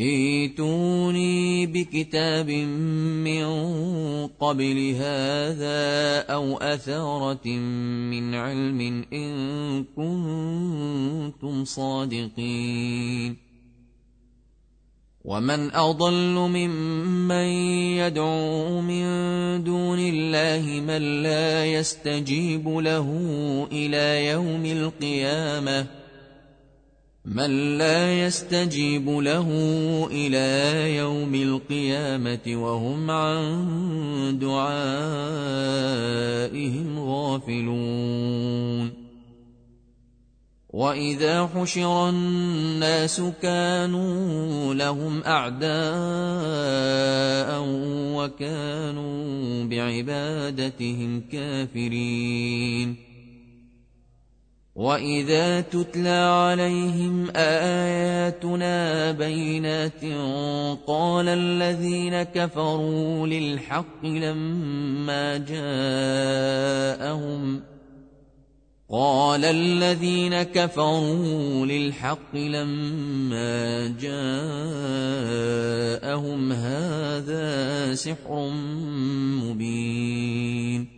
ائتوني بكتاب من قبل هذا أو أثارة من علم إن كنتم صادقين. ومن أضل ممن يدعو من دون الله من لا يستجيب له إلى يوم القيامة. من لا يستجيب له إلى يوم القيامة وهم عن دعائهم غافلون. وإذا حشر الناس كانوا لهم أعداء وكانوا بعبادتهم كافرين. واذا تتلى عليهم اياتنا بينات قال الذين كفروا للحق لما جاءهم قال الذين كفروا للحق لما جاءهم هذا سحر مبين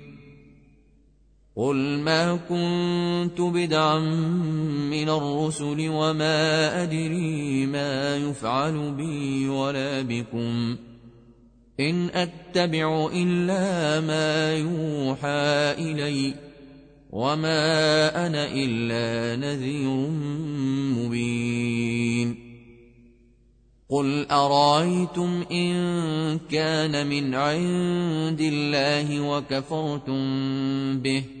قل ما كنت بدعا من الرسل وما ادري ما يفعل بي ولا بكم إن أتبع إلا ما يوحى إلي وما أنا إلا نذير مبين قل أرايتم إن كان من عند الله وكفرتم به ۖ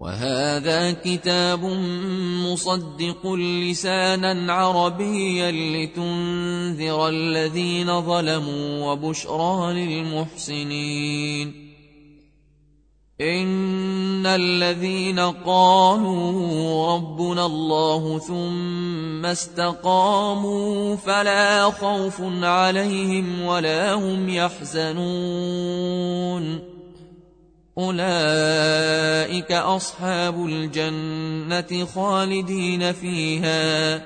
وهذا كتاب مصدق لسانا عربيا لتنذر الذين ظلموا وبشرى للمحسنين. إن الذين قالوا ربنا الله ثم استقاموا فلا خوف عليهم ولا هم يحزنون. أولئك أصحاب الجنة خالدين فيها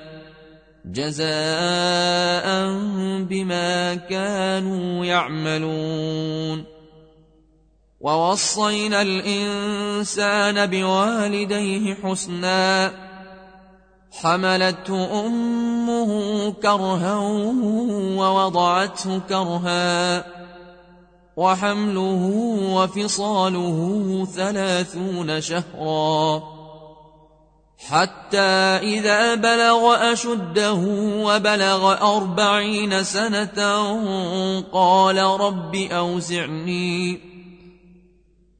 جزاء بما كانوا يعملون ووصينا الإنسان بوالديه حسناً حملته أمه كرها ووضعته كرها وحمله وفصاله ثلاثون شهرا. حتى إذا بلغ أشده وبلغ أربعين سنة قال رب أوزعني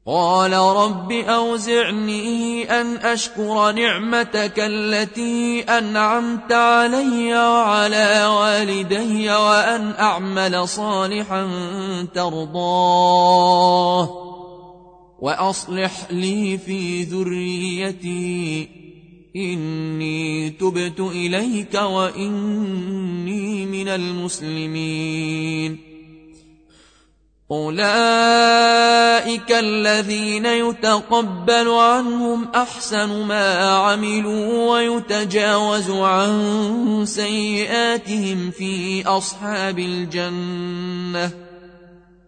قال رب أوزعني أن أشكر نعمتك التي أنعمت علي وعلى والدي وأن أعمل صالحا ترضاه وأصلح لي في ذريتي إني تبت إليك وإني من المسلمين أولئك الذين يتقبل عنهم أحسن ما عملوا ويتجاوز عن سيئاتهم في أصحاب الجنة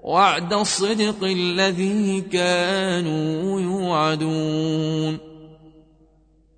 وعد الصدق الذي كانوا يوعدون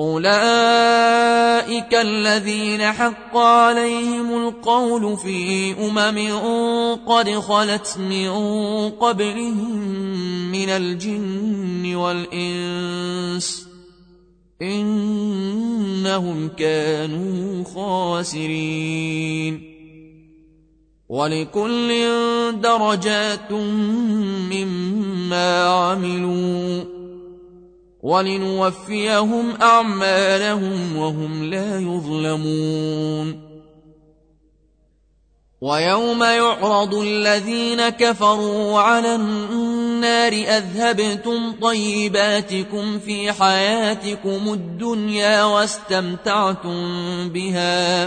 أولئك الذين حق عليهم القول في أمم قد خلت من قبلهم من الجن والإنس إنهم كانوا خاسرين ولكل درجات مما عملوا ولنوفيهم أعمالهم وهم لا يظلمون. ويوم يعرض الذين كفروا على النار أذهبتم طيباتكم في حياتكم الدنيا واستمتعتم بها.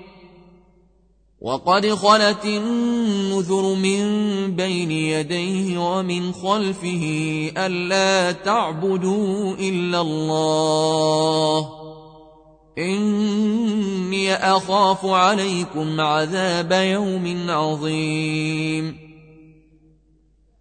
وقد خلت النذر من بين يديه ومن خلفه ألا تعبدوا إلا الله. إني أخاف عليكم عذاب يوم عظيم.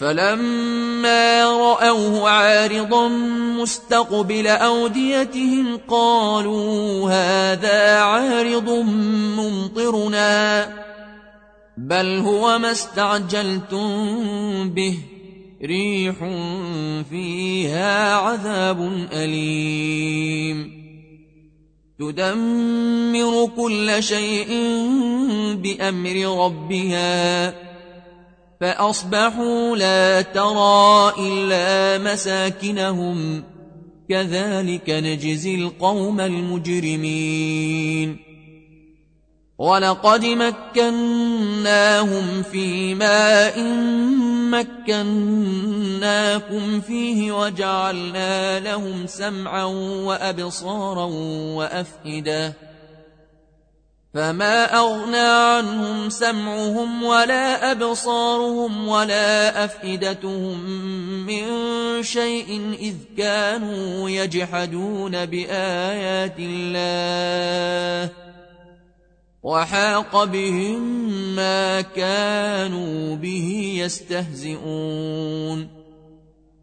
فلما رأوه عارضا مستقبل أوديتهم قالوا هذا عارض ممطرنا بل هو ما استعجلتم به ريح فيها عذاب أليم. تدمر كل شيء بأمر ربها. فأصبحوا لا ترى إلا مساكنهم. كذلك نجزي القوم المجرمين. ولقد مكناهم في ماء مكناكم فيه وجعلنا لهم سمعا وأبصارا وأفئدة. فما أغنى عنهم سمعهم ولا أبصارهم ولا أفئدتهم من شيء إذ كانوا يجحدون بآيات الله وحاق بهم ما كانوا به يستهزئون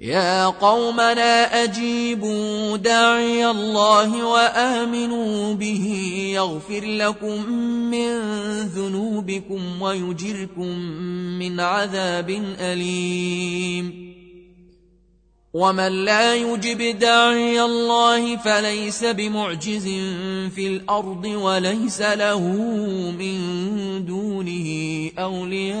يا قومنا أجيبوا داعي الله وآمنوا به يغفر لكم من ذنوبكم ويجركم من عذاب أليم. ومن لا يجب داعي الله فليس بمعجز في الأرض وليس له من دونه أولياء.